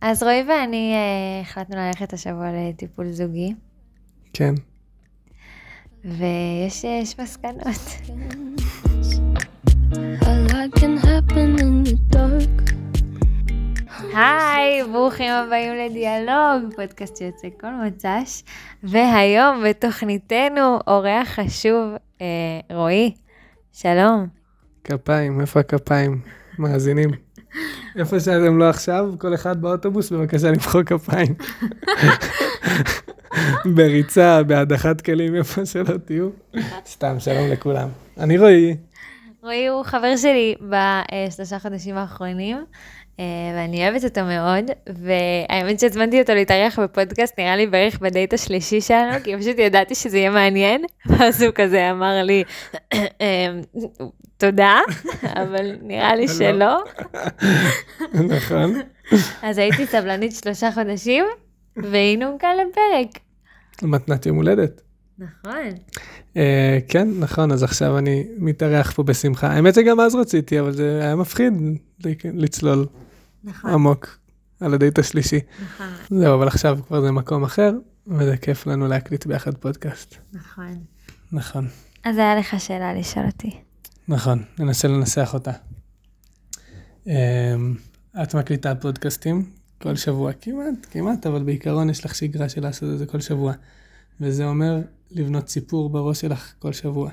אז רועי ואני אה, החלטנו ללכת השבוע לטיפול זוגי, כן. ויש יש מסקנות. היי, ברוכים הבאים לדיאלוג, פודקאסט שיוצא כל מוצ"ש, והיום בתוכניתנו אורח חשוב, אה, רועי, שלום. כפיים, איפה הכפיים? מאזינים. איפה שאתם לא עכשיו, כל אחד באוטובוס, בבקשה למחוא כפיים. בריצה, בהדחת כלים, איפה שלא תהיו. סתם, שלום לכולם. אני רועי. רועי הוא חבר שלי בשלושה חודשים האחרונים, אה, ואני אוהבת אותו מאוד, והאמת שהזמנתי אותו להתארח בפודקאסט, נראה לי בערך בדייט השלישי שלנו, כי פשוט ידעתי שזה יהיה מעניין, ואז הוא כזה אמר לי, "אה, תודה, אבל נראה לי שלא. נכון. אז הייתי סבלנית שלושה חודשים, והיינו כאן לפרק. מתנת יום הולדת. נכון. אה, כן, נכון, אז עכשיו אני מתארח פה בשמחה. האמת שגם אז רציתי, אבל זה היה מפחיד לצלול נכון, עמוק על הדייט השלישי. נכון, זהו, אבל עכשיו כבר זה מקום אחר, וזה כיף לנו להקליט ביחד פודקאסט. נכון. נכון, אז היה לך שאלה לשאול אותי. נכון, ננסה לנסח אותה. אמ, את מקליטה פודקאסטים כל שבוע, כמעט, כמעט, אבל בעיקרון יש לך שגרה של לעשות את זה כל שבוע. וזה אומר לבנות סיפור בראש שלך כל שבוע.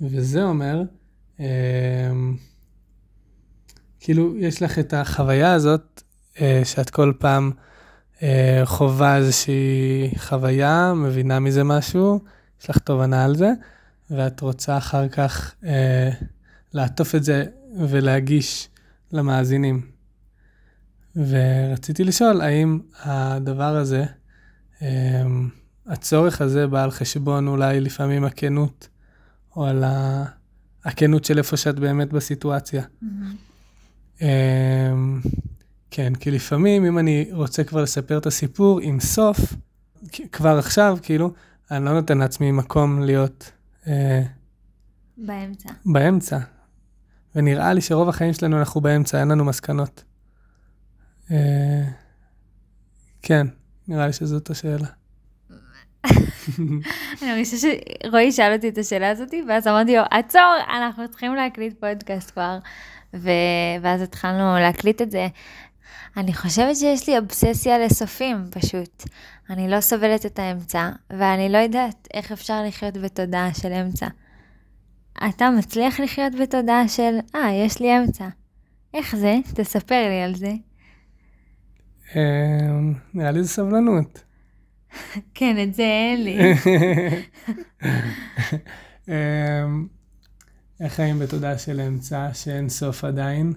וזה אומר, אמ, כאילו, יש לך את החוויה הזאת, אה, שאת כל פעם אה, חווה איזושהי חוויה, מבינה מזה משהו, יש לך תובנה על זה, ואת רוצה אחר כך אה, לעטוף את זה ולהגיש למאזינים. ורציתי לשאול, האם הדבר הזה, אה, הצורך הזה בא על חשבון אולי לפעמים הכנות, או על ה- הכנות של איפה שאת באמת בסיטואציה. אמ, כן, כי לפעמים אם אני רוצה כבר לספר את הסיפור עם סוף, כבר עכשיו, כאילו, אני לא נותן לעצמי מקום להיות אה, באמצע. באמצע. ונראה לי שרוב החיים שלנו אנחנו באמצע, אין לנו מסקנות. אה, כן, נראה לי שזאת השאלה. אני מרגישה שרועי שאל אותי את השאלה הזאת, ואז אמרתי לו, עצור, אנחנו צריכים להקליט פודקאסט כבר. ו... ואז התחלנו להקליט את זה. אני חושבת שיש לי אובססיה לסופים, פשוט. אני לא סובלת את האמצע, ואני לא יודעת איך אפשר לחיות בתודעה של אמצע. אתה מצליח לחיות בתודעה של, אה, יש לי אמצע. איך זה? תספר לי על זה. אה, נראה לי זה סבלנות. כן, את זה אין לי. אמ, איך חיים בתודעה של אמצע שאין סוף עדיין?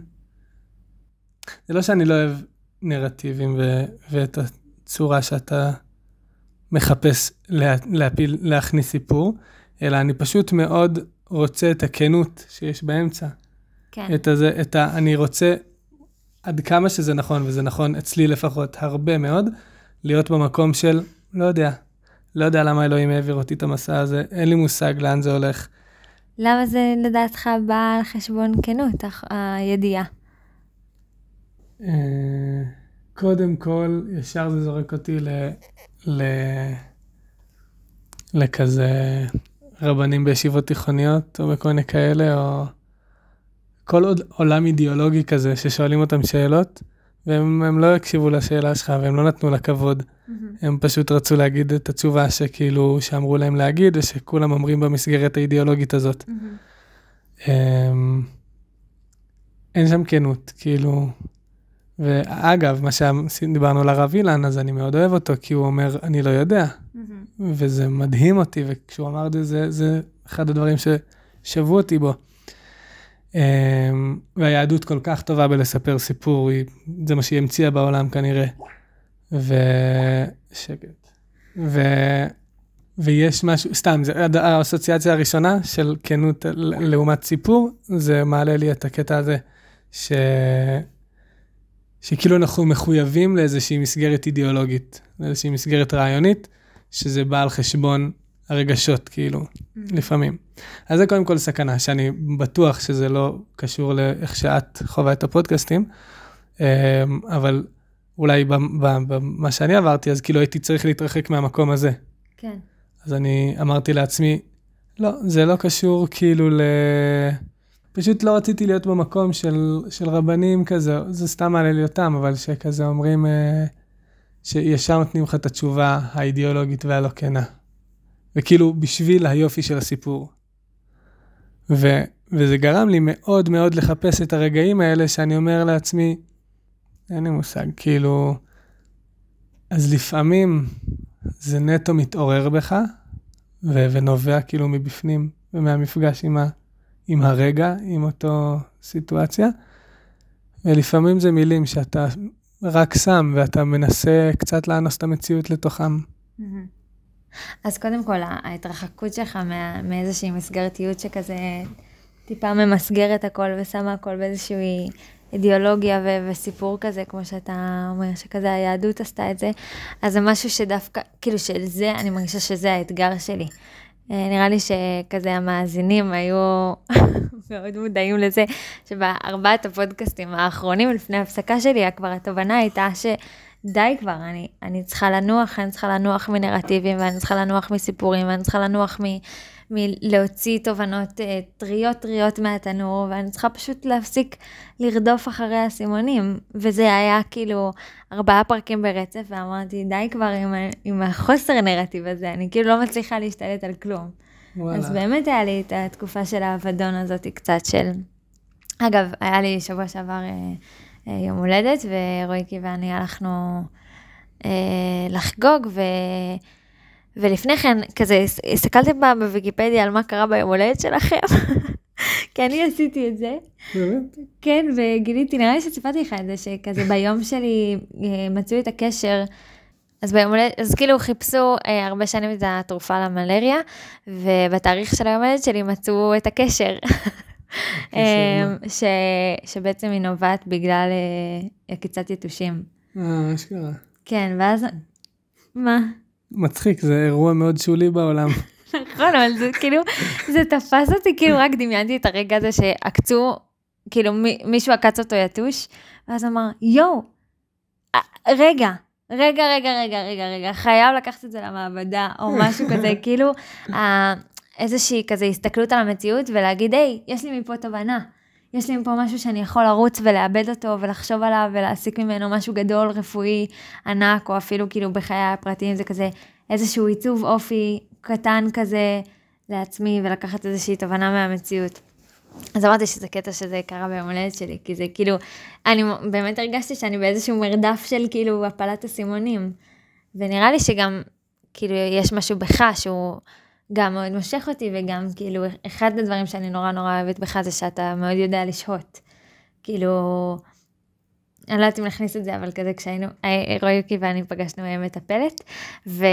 זה לא שאני לא אוהב נרטיבים ו- ואת הצורה שאתה מחפש לה- להפיל, להכניס סיפור, אלא אני פשוט מאוד רוצה את הכנות שיש באמצע. כן, את הזה, את ה... אני רוצה, עד כמה שזה נכון, וזה נכון אצלי לפחות הרבה מאוד, להיות במקום של, לא יודע, לא יודע למה אלוהים העביר אותי את המסע הזה, אין לי מושג לאן זה הולך. למה זה לדעתך בא על חשבון כנות, הידיעה? אה, קודם כל, ישר זה זורק אותי ל... ל... לכזה רבנים בישיבות תיכוניות, או בכל מיני כאלה, או כל עוד עולם אידיאולוגי כזה, ששואלים אותם שאלות, והם הם לא הקשיבו לשאלה שלך, והם לא נתנו לה כבוד. הם פשוט רצו להגיד את התשובה שכאילו, שאמרו להם להגיד, ושכולם אומרים במסגרת האידיאולוגית הזאת. אמ, אין שם כנות, כאילו. ואגב, מה שדיברנו על הרב אילן, אז אני מאוד אוהב אותו, כי הוא אומר, אני לא יודע. וזה מדהים אותי, וכשהוא אמר את זה, זה, זה אחד הדברים ששבו אותי בו. אמ, והיהדות כל כך טובה בלספר סיפור, היא, זה מה שהיא המציאה בעולם כנראה. ושקט. ו... ויש משהו, סתם, זה, האסוציאציה הראשונה של כנות לעומת סיפור, זה מעלה לי את הקטע הזה, ש... שכאילו אנחנו מחויבים לאיזושהי מסגרת אידיאולוגית, לאיזושהי מסגרת רעיונית, שזה בא על חשבון הרגשות, כאילו, לפעמים. אז זה קודם כל סכנה, שאני בטוח שזה לא קשור לאיך שאת חווה את הפודקאסטים, אמ, אבל אולי במה שאני עברתי, אז כאילו הייתי צריך להתרחק מהמקום הזה. כן. אז אני אמרתי לעצמי, לא, זה לא קשור כאילו ל... פשוט לא רציתי להיות במקום של, של רבנים כזה, זה סתם מעלה לי אותם, אבל שכזה אומרים, אה, שישר נותנים לך את התשובה האידיאולוגית והלא כנה. וכאילו, בשביל היופי של הסיפור. ו, וזה גרם לי מאוד מאוד לחפש את הרגעים האלה שאני אומר לעצמי, אין לי מושג, כאילו, אז לפעמים זה נטו מתעורר בך, ו- ונובע כאילו מבפנים ומהמפגש עם, ה- עם הרגע, עם אותו סיטואציה, ולפעמים זה מילים שאתה רק שם ואתה מנסה קצת לאנוס את המציאות לתוכם. אז קודם כל, ההתרחקות שלך מה, מאיזושהי מסגרתיות שכזה טיפה ממסגרת הכל ושמה הכל באיזושהי אידיאולוגיה ו- וסיפור כזה, כמו שאתה אומר, שכזה היהדות עשתה את זה, אז זה משהו שדווקא, כאילו של זה, אני מרגישה שזה האתגר שלי. אה, נראה לי שכזה המאזינים היו מאוד מודעים לזה, שבארבעת הפודקאסטים האחרונים לפני ההפסקה שלי, כבר התובנה הייתה שדי כבר, אני, אני צריכה לנוח, אני צריכה לנוח מנרטיבים, ואני צריכה לנוח מסיפורים, ואני צריכה לנוח מ... מלהוציא תובנות אה, טריות טריות מהתנור, ואני צריכה פשוט להפסיק לרדוף אחרי הסימונים. וזה היה כאילו ארבעה פרקים ברצף, ואמרתי, די כבר עם, עם החוסר נרטיב הזה, אני כאילו לא מצליחה להשתלט על כלום. וואלה. אז באמת היה לי את התקופה של האבדון הזאת קצת של... אגב, היה לי שבוע שעבר אה, יום הולדת, ורועיקי ואני הלכנו אה, לחגוג, ו... ולפני כן, כזה, הסתכלתם פעם בוויקיפדיה על מה קרה ביום הולדת שלכם? כי אני עשיתי את זה. באמת? כן, וגיליתי, נראה לי שסיפרתי לך את זה, שכזה ביום שלי אה, מצאו את הקשר. אז ביום הולדת, אז כאילו חיפשו אה, הרבה שנים את התרופה למלריה, ובתאריך של היום הולדת שלי מצאו את הקשר. אה, ש, שבעצם היא נובעת בגלל אה, עקיצת יתושים. אה, אשכרה. כן, ואז... מה? מצחיק, זה אירוע מאוד שולי בעולם. נכון, אבל זה כאילו, זה תפס אותי, כאילו רק דמיינתי את הרגע הזה שעקצו, כאילו מישהו עקץ אותו יתוש, ואז אמר, יואו, רגע, רגע, רגע, רגע, רגע, רגע, חייב לקחת את זה למעבדה, או משהו כזה, כאילו, איזושהי כזה הסתכלות על המציאות ולהגיד, היי, יש לי מפה תובנה. יש לי מפה משהו שאני יכול לרוץ ולאבד אותו ולחשוב עליו ולהסיק ממנו משהו גדול, רפואי, ענק, או אפילו כאילו בחיי הפרטיים, זה כזה איזשהו עיצוב אופי קטן כזה לעצמי ולקחת איזושהי תובנה מהמציאות. אז אמרתי שזה קטע שזה קרה ביום הולדת שלי, כי זה כאילו, אני באמת הרגשתי שאני באיזשהו מרדף של כאילו הפלת אסימונים. ונראה לי שגם, כאילו, יש משהו בך שהוא גם מאוד מושך אותי, וגם כאילו, אחד הדברים שאני נורא נורא אוהבת בך זה שאתה מאוד יודע לשהות. כאילו, אני לא יודעת אם נכניס את זה, אבל כזה כשהיינו, רועי יוקי ואני פגשנו מטפלת, ו...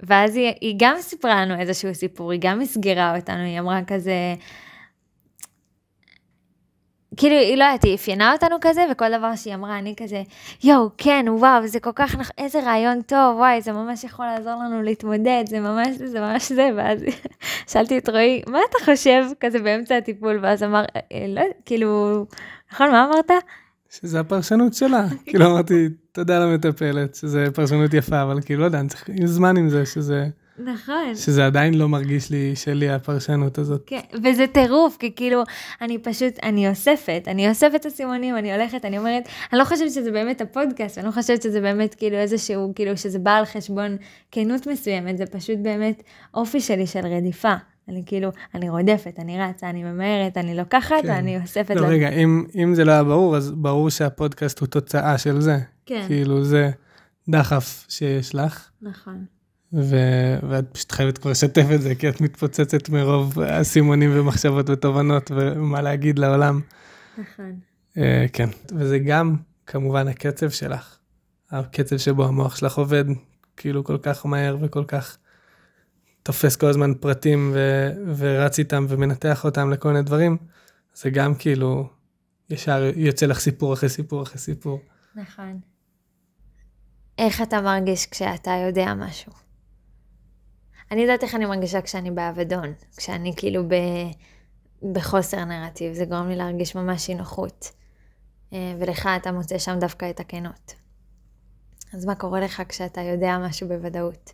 ואז היא, היא גם סיפרה לנו איזשהו סיפור, היא גם מסגרה אותנו, היא אמרה כזה, כאילו, היא לא יודעת, היא אפיינה אותנו כזה, וכל דבר שהיא אמרה, אני כזה, יואו, כן, וואו, זה כל כך, נח... איזה רעיון טוב, וואי, זה ממש יכול לעזור לנו להתמודד, זה ממש זה, זה ממש זה, ואז שאלתי את רועי, מה אתה חושב, כזה באמצע הטיפול, ואז אמר, אה, לא, כאילו, נכון, מה אמרת? שזה הפרשנות שלה. כאילו אמרתי, תודה למטפלת, שזה פרשנות יפה, אבל כאילו, לא יודע, אני צריך זמן עם זה, שזה... נכון. שזה עדיין לא מרגיש לי שלי הפרשנות הזאת. כן, וזה טירוף, כי כאילו, אני פשוט, אני אוספת, אני אוספת את הסימונים, אני הולכת, אני אומרת, אני לא חושבת שזה באמת הפודקאסט, אני לא חושבת שזה באמת כאילו איזשהו, כאילו, שזה בא על חשבון כנות מסוימת, זה פשוט באמת אופי שלי של רדיפה. אני כאילו, אני רודפת, אני רצה, אני ממהרת, אני לוקחת כן. ואני אוספת. לא, רגע, אם, אם זה לא היה ברור, אז ברור שהפודקאסט הוא תוצאה של זה. כן. כאילו, זה דחף שיש לך. נכון. ו- ואת פשוט חייבת כבר לשתף את זה, כי את מתפוצצת מרוב אסימונים ומחשבות ותובנות ומה להגיד לעולם. נכון. Uh, כן, וזה גם כמובן הקצב שלך, הקצב שבו המוח שלך עובד, כאילו כל כך מהר וכל כך תופס כל הזמן פרטים ו- ורץ איתם ומנתח אותם לכל מיני דברים, זה גם כאילו ישר יוצא לך סיפור אחרי סיפור אחרי סיפור. נכון. איך אתה מרגיש כשאתה יודע משהו? אני יודעת איך אני מרגישה כשאני באבדון, כשאני כאילו ב... בחוסר נרטיב, זה גורם לי להרגיש ממש אי נוחות. אה, ולך אתה מוצא שם דווקא את הכנות. אז מה קורה לך כשאתה יודע משהו בוודאות?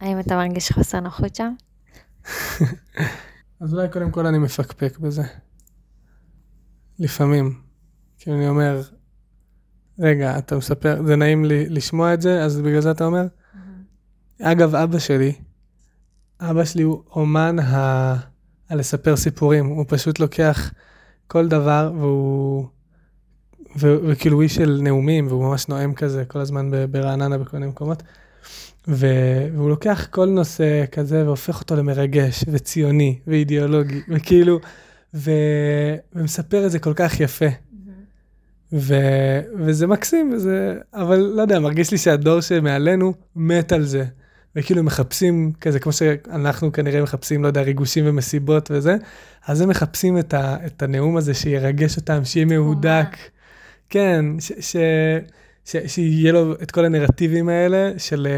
האם אתה מרגיש חוסר נוחות שם? אז אולי קודם כל אני מפקפק בזה. לפעמים. כי אני אומר, רגע, אתה מספר, זה נעים לי לשמוע את זה, אז בגלל זה אתה אומר? אגב, אבא שלי, אבא שלי הוא אומן ה... הלספר סיפורים, הוא פשוט לוקח כל דבר והוא... ו- וכאילו הוא איש של נאומים, והוא ממש נואם כזה כל הזמן ברעננה בכל מיני מקומות. ו- והוא לוקח כל נושא כזה והופך אותו למרגש וציוני ואידיאולוגי, וכאילו, ו- ומספר את זה כל כך יפה. ו- וזה מקסים, וזה, אבל לא יודע, מרגיש לי שהדור שמעלינו מת על זה. וכאילו מחפשים כזה, כמו שאנחנו כנראה מחפשים, לא יודע, ריגושים ומסיבות וזה, אז הם מחפשים את, ה- את הנאום הזה שירגש אותם, שיהיה מהודק. כן, ש- ש- ש- שיהיה לו את כל הנרטיבים האלה של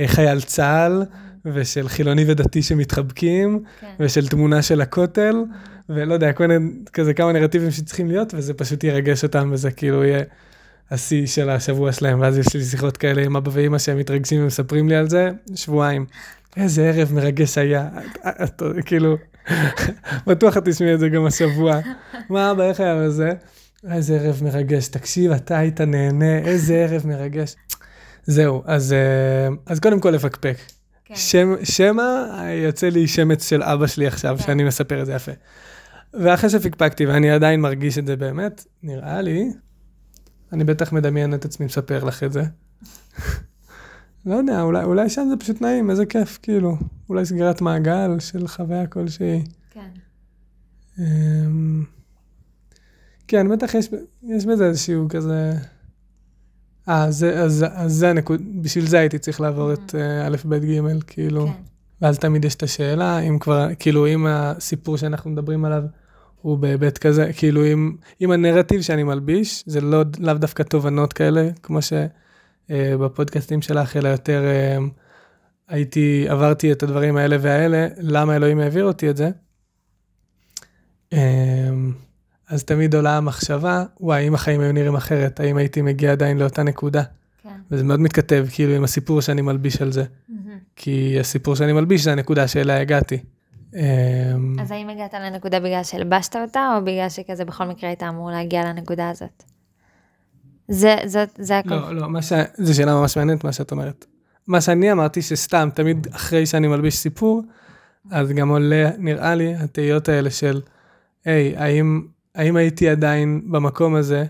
אה, חייל צה"ל, ושל חילוני ודתי שמתחבקים, כן. ושל תמונה של הכותל, ולא יודע, כל מיני, כזה כמה נרטיבים שצריכים להיות, וזה פשוט ירגש אותם, וזה כאילו יהיה השיא של השבוע שלהם, ואז יש לי שיחות כאלה עם אבא ואמא שהם מתרגשים ומספרים לי על זה, שבועיים. איזה ערב מרגש היה, כאילו, בטוח את תשמעי את זה גם השבוע. מה אבא, איך היה וזה? איזה ערב מרגש, תקשיב, אתה היית נהנה, איזה ערב מרגש. זהו, אז, אה, אז קודם כל לפקפק. כן. שם, שמא יוצא לי שמץ של אבא שלי עכשיו, כן. שאני מספר את זה יפה. ואחרי שפקפקתי, ואני עדיין מרגיש את זה באמת, נראה לי, אני בטח מדמיין את עצמי מספר לך את זה. לא יודע, אולי, אולי שם זה פשוט נעים, איזה כיף, כאילו. אולי סגירת מעגל של חוויה כלשהי. כן. אמ, כן, בטח יש, יש בזה איזשהו כזה... אה, זה, אז, אז זה הנקוד, בשביל זה הייתי צריך לעבור את אה, א', ב', ג', כאילו. כן. ואז תמיד יש את השאלה, אם כבר, כאילו, אם הסיפור שאנחנו מדברים עליו הוא בהיבט כזה, כאילו, אם, אם הנרטיב שאני מלביש, זה לא, לאו דווקא תובנות כאלה, כמו שבפודקאסטים שלך, אלא יותר אה, הייתי, עברתי את הדברים האלה והאלה, למה אלוהים העביר אותי את זה? אה, אז תמיד עולה המחשבה, וואי, אם החיים היו נראים אחרת, האם הייתי מגיע עדיין לאותה נקודה? כן. וזה מאוד מתכתב, כאילו, עם הסיפור שאני מלביש על זה. מהמם. כי הסיפור שאני מלביש זה הנקודה שאליה הגעתי. אמ, אז האם הגעת לנקודה בגלל שהלבשת אותה, או בגלל שכזה בכל מקרה היית אמור להגיע לנקודה הזאת? זה, זאת, זה הכל. לא, לא, ש... זו שאלה ממש מעניינת מה שאת אומרת. מה שאני אמרתי שסתם, תמיד אחרי שאני מלביש סיפור, אז גם עולה, נראה לי, התהיות האלה של, היי, האם, האם הייתי עדיין במקום הזה,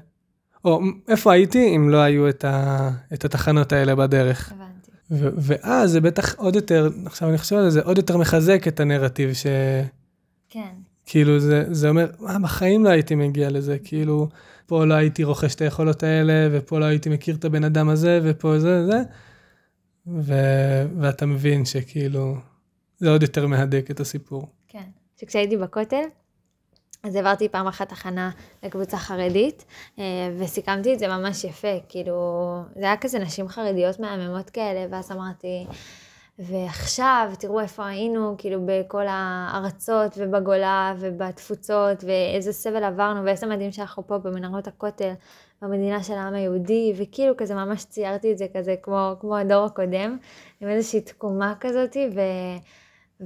או איפה הייתי אם לא היו את, ה, את התחנות האלה בדרך. הבנתי. ו- ואז זה בטח עוד יותר, עכשיו אני חושב על זה, עוד יותר מחזק את הנרטיב ש... כן. כאילו זה, זה אומר, מה, בחיים לא הייתי מגיע לזה, כאילו, פה לא הייתי רוכש את היכולות האלה, ופה לא הייתי מכיר את הבן אדם הזה, ופה זה, זה, ו, ואתה מבין שכאילו, זה עוד יותר מהדק את הסיפור. כן. שכשהייתי בכותל, אז העברתי פעם אחת הכנה לקבוצה חרדית, אה, וסיכמתי את זה ממש יפה, כאילו, זה היה כזה נשים חרדיות מהממות כאלה, ואז אמרתי, ועכשיו תראו איפה היינו, כאילו בכל הארצות ובגולה ובתפוצות, ואיזה סבל עברנו, ואיזה מדהים שאנחנו פה במנהרות הכותל, במדינה של העם היהודי, וכאילו כזה ממש ציירתי את זה כזה כמו, כמו הדור הקודם, עם איזושהי תקומה כזאתי, ו...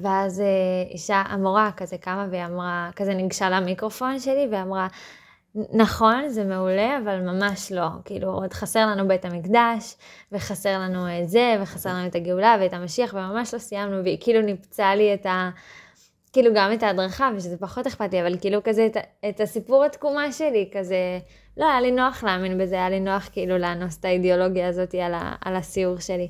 ואז אה, אישה, המורה כזה קמה והיא אמרה, כזה ניגשה למיקרופון שלי ואמרה, נכון, זה מעולה, אבל ממש לא. כאילו, עוד חסר לנו בית המקדש, וחסר לנו את זה, וחסר לנו את הגאולה ואת המשיח, וממש לא סיימנו, והיא כאילו ניפצה לי את ה... כאילו גם את ההדרכה, ושזה פחות אכפת לי, אבל כאילו כזה את, את הסיפור התקומה שלי, כזה, לא, היה לי נוח להאמין בזה, היה לי נוח כאילו לאנוס את האידיאולוגיה הזאת על, ה, על הסיור שלי.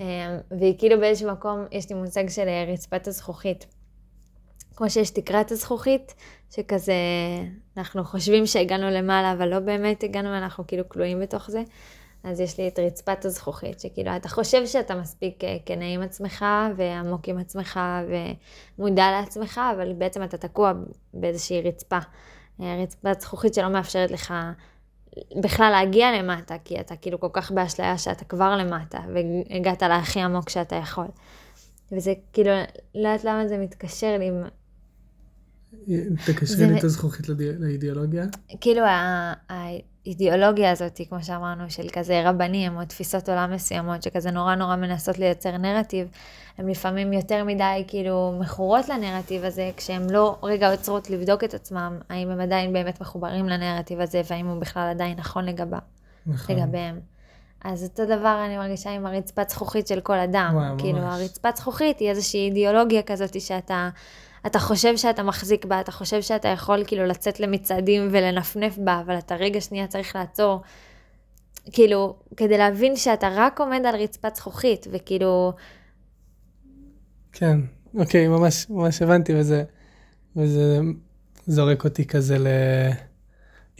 אה, והיא כאילו באיזשהו מקום, יש לי מושג של אה, רצפת הזכוכית. כמו שיש תקרת הזכוכית, שכזה, אנחנו חושבים שהגענו למעלה, אבל לא באמת הגענו, אנחנו כאילו כלואים בתוך זה. אז יש לי את רצפת הזכוכית, שכאילו, אתה חושב שאתה מספיק אה, כנה עם עצמך, ועמוק עם עצמך, ומודע לעצמך, אבל בעצם אתה תקוע באיזושהי רצפה. אה, רצפת זכוכית שלא מאפשרת לך בכלל להגיע למטה, כי אתה כאילו כל כך באשליה שאתה כבר למטה, והגעת להכי עמוק שאתה יכול. וזה כאילו, לא יודעת למה זה מתקשר לי תקשרי לי את הזכוכית לאידיאולוגיה. כאילו האידיאולוגיה הזאת, כמו שאמרנו, של כזה רבנים או תפיסות עולם מסוימות, שכזה נורא נורא מנסות לייצר נרטיב, הן לפעמים יותר מדי כאילו מכורות לנרטיב הזה, כשהן לא רגע עוצרות לבדוק את עצמם, האם הם עדיין באמת מחוברים לנרטיב הזה, והאם הוא בכלל עדיין נכון לגבה, נכון. לגביהם. אז אותו דבר אני מרגישה עם הרצפת זכוכית של כל אדם. וואי, כאילו, ממש. הרצפת זכוכית היא איזושהי אידיאולוגיה כזאת שאתה... אתה חושב שאתה מחזיק בה, אתה חושב שאתה יכול כאילו לצאת למצעדים ולנפנף בה, אבל אתה רגע שנייה צריך לעצור. כאילו, כדי להבין שאתה רק עומד על רצפת זכוכית, וכאילו, כן, אוקיי, ממש, ממש הבנתי, וזה, וזה זורק אותי כזה ל...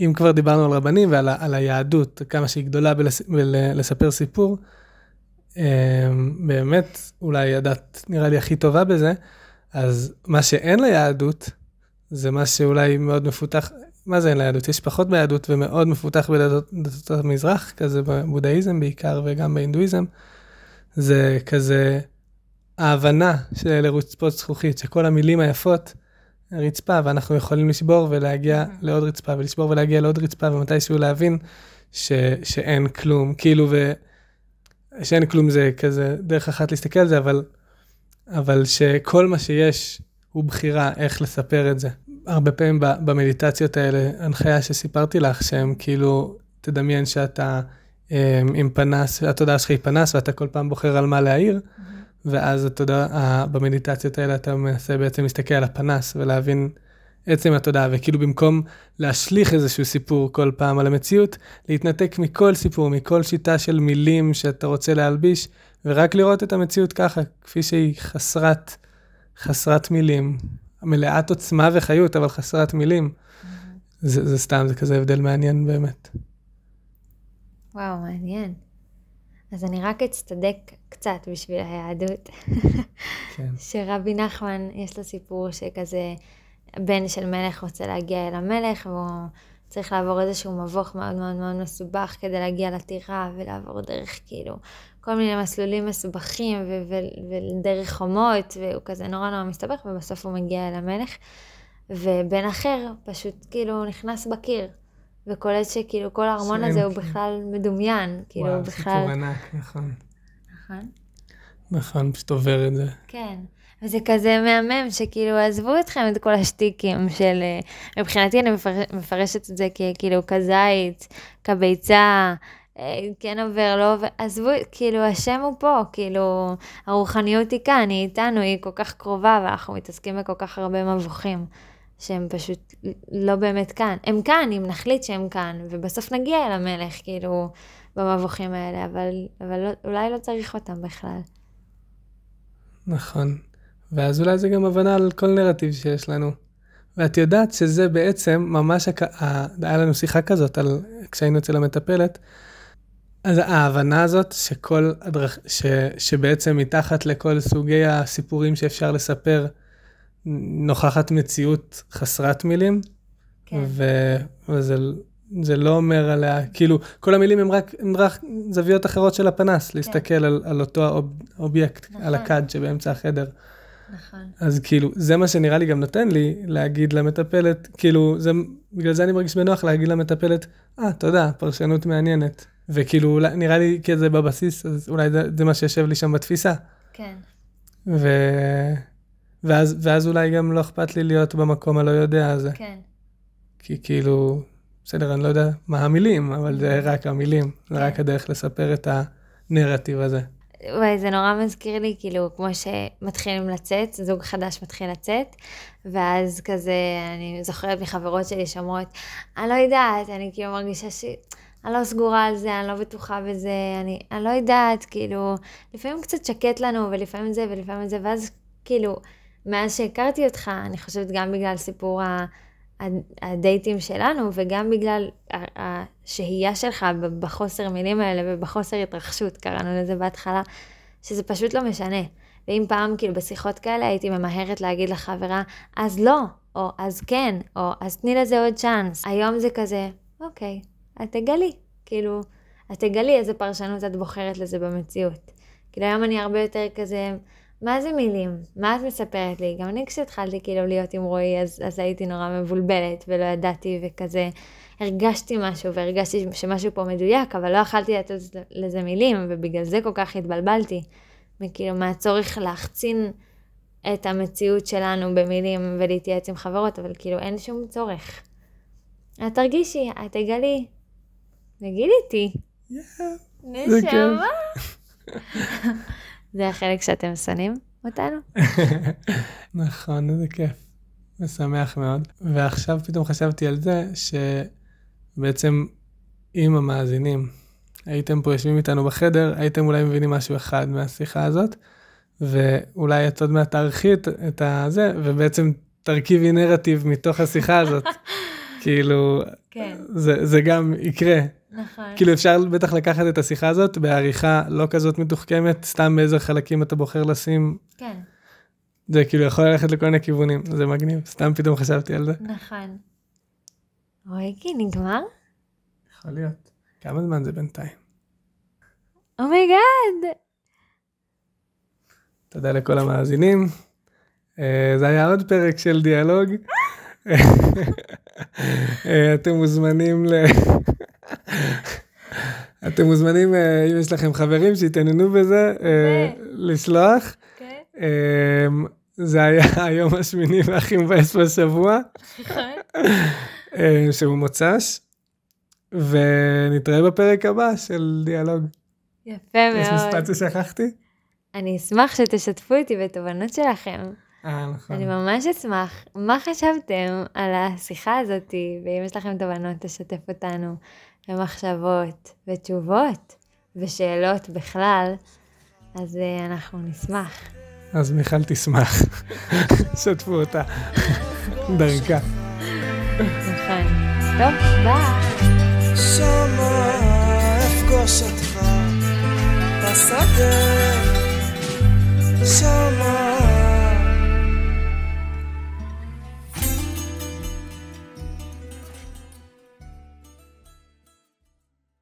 אם כבר דיברנו על רבנים ועל על היהדות, כמה שהיא גדולה בלס, בלספר סיפור, אמ, באמת, אולי הדת נראה לי הכי טובה בזה, אז מה שאין ליהדות, זה מה שאולי מאוד מפותח, מה זה אין ליהדות? יש פחות ביהדות ומאוד מפותח בדתות דתות המזרח, כזה בבודהיזם בעיקר וגם בהינדואיזם, זה כזה ההבנה של רצפות זכוכית, שכל המילים היפות, רצפה, ואנחנו יכולים לשבור ולהגיע לעוד רצפה, ולשבור ולהגיע לעוד רצפה, ומתישהו להבין ש, שאין כלום, כאילו, ו... שאין כלום זה כזה דרך אחת להסתכל על זה, אבל, אבל שכל מה שיש הוא בחירה איך לספר את זה. הרבה פעמים במדיטציות האלה, הנחיה שסיפרתי לך, שהם כאילו, תדמיין שאתה אה, עם פנס, התודעה שלך היא פנס, ואתה כל פעם בוחר על מה להעיר, ואז התודעה, במדיטציות האלה אתה מנסה בעצם להסתכל על הפנס ולהבין עצם התודעה, וכאילו במקום להשליך איזשהו סיפור כל פעם על המציאות, להתנתק מכל סיפור, מכל שיטה של מילים שאתה רוצה להלביש, ורק לראות את המציאות ככה, כפי שהיא חסרת, חסרת מילים, מלאת עוצמה וחיות, אבל חסרת מילים. זה, זה סתם, זה כזה הבדל מעניין באמת. וואו, מעניין. אז אני רק אצטדק קצת בשביל היהדות. כן. שרבי נחמן, יש לו סיפור שכזה, בן של מלך רוצה להגיע אל המלך, והוא צריך לעבור איזשהו מבוך מאוד מאוד מאוד מסובך כדי להגיע לטירה, ולעבור דרך כאילו כל מיני מסלולים מסובכים, ו- ו- ודרך חומות, והוא כזה נורא נורא מסתבך, ובסוף הוא מגיע אל המלך. ובן אחר פשוט כאילו נכנס בקיר, וקולט שכאילו כל הארמון הזה הוא. בכלל מדומיין, כאילו הוא וואו, בכלל... סיפור ענק, נכון. נכון. נכון, פשוט עובר את זה. כן. וזה כזה מהמם, שכאילו, עזבו אתכם את כל השטיקים של... אה, מבחינתי אני מפר... מפרשת את זה ככאילו כזית, כביצה, אה, כן עובר, לא עובר, עזבו, כאילו, השם הוא פה, כאילו, הרוחניות היא כאן, היא איתנו, היא כל כך קרובה, ואנחנו מתעסקים בכל כך הרבה מבוכים, שהם פשוט לא באמת כאן. הם כאן, אם נחליט שהם כאן, ובסוף נגיע אל המלך, כאילו, במבוכים האלה, אבל, אבל לא, אולי לא צריך אותם בכלל. נכון. ואז אולי זה גם הבנה על כל נרטיב שיש לנו. ואת יודעת שזה בעצם ממש, הק... היה לנו שיחה כזאת על... כשהיינו אצל המטפלת, אז ההבנה הזאת שכל הדרכ... ש... שבעצם מתחת לכל סוגי הסיפורים שאפשר לספר, נוכחת מציאות חסרת מילים, כן. ו... וזה זה לא אומר עליה, כאילו, כל המילים הם רק, הם רק זוויות אחרות של הפנס, להסתכל על, על אותו האוב... אובייקט, נכון. על הכד שבאמצע החדר. נכון. אז כאילו, זה מה שנראה לי גם נותן לי להגיד למטפלת, כאילו, זה, בגלל זה אני מרגיש בנוח להגיד למטפלת, אה, תודה, פרשנות מעניינת. וכאילו, נראה לי כזה בבסיס, אז אולי זה, זה מה שיושב לי שם בתפיסה. כן. ו... ואז, ואז אולי גם לא אכפת לי להיות במקום הלא יודע הזה. כן. כי כאילו, בסדר, אני לא יודע מה המילים, אבל זה רק המילים, זה רק כן. הדרך לספר את הנרטיב הזה. וואי, זה נורא מזכיר לי, כאילו, כמו שמתחילים לצאת, זוג חדש מתחיל לצאת, ואז כזה, אני זוכרת מחברות שלי שאומרות, אני לא יודעת, אני כאילו מרגישה ש... אני לא סגורה על זה, אני לא בטוחה בזה, אני, אני לא יודעת, כאילו, לפעמים קצת שקט לנו, ולפעמים זה ולפעמים זה, ואז כאילו, מאז שהכרתי אותך, אני חושבת גם בגלל סיפור ה... הד- הדייטים שלנו, וגם בגלל השהייה שלך בחוסר מילים האלה ובחוסר התרחשות, קראנו לזה בהתחלה, שזה פשוט לא משנה. ואם פעם, כאילו, בשיחות כאלה הייתי ממהרת להגיד לחברה, אז לא, או אז כן, או אז תני לזה עוד צ'אנס. היום זה כזה, אוקיי, את תגלי. כאילו, את תגלי איזה פרשנות את בוחרת לזה במציאות. כאילו, היום אני הרבה יותר כזה מה זה מילים? מה את מספרת לי? גם אני כשהתחלתי כאילו להיות עם רועי, אז, אז הייתי נורא מבולבלת ולא ידעתי וכזה, הרגשתי משהו והרגשתי שמשהו פה מדויק, אבל לא יכלתי לתת לזה מילים, ובגלל זה כל כך התבלבלתי. וכאילו מהצורך להחצין את המציאות שלנו במילים ולהתייעץ עם חברות, אבל כאילו אין שום צורך. את תרגישי, את תגלי. תגידי איתי. נשמה. זה החלק שאתם שונאים אותנו? נכון, איזה כיף. משמח מאוד. ועכשיו פתאום חשבתי על זה שבעצם אם המאזינים הייתם פה יושבים איתנו בחדר, הייתם אולי מבינים משהו אחד מהשיחה הזאת, ואולי את עוד מעט תערכי את, הזה, ובעצם תרכיבי נרטיב מתוך השיחה הזאת. כאילו, כן, זה, זה גם יקרה. נכון. כאילו אפשר בטח לקחת את השיחה הזאת בעריכה לא כזאת מתוחכמת, סתם באיזה חלקים אתה בוחר לשים, כן, זה כאילו יכול ללכת לכל מיני כיוונים, זה מגניב, סתם פתאום חשבתי על זה. נכון. רויקי, נגמר? יכול להיות. כמה זמן זה בינתיים? Oh my God! תודה לכל המאזינים. אה, זה היה עוד פרק של דיאלוג. אה, אתם מוזמנים ל... אתם מוזמנים, אה, אם יש לכם חברים שיתעניינו בזה, אה, לשלוח. כן, אה, זה היה היום השמיני והכי מבאס בשבוע, שהוא מוצ"ש, ונתראה בפרק הבא של דיאלוג. יפה יש מאוד. משפט ששכחתי? אני אשמח שתשתפו אותי בתובנות שלכם. אה, נכון. אני ממש אשמח. מה חשבתם על השיחה הזאת, ואם יש לכם תובנות, תשתף אותנו, ומחשבות, ותשובות, ושאלות בכלל, אז אה, אנחנו נשמח. אז מיכל תשמח, שתפו אותה דרכה. נכון. טוב, ביי. שמה אפגוש שמה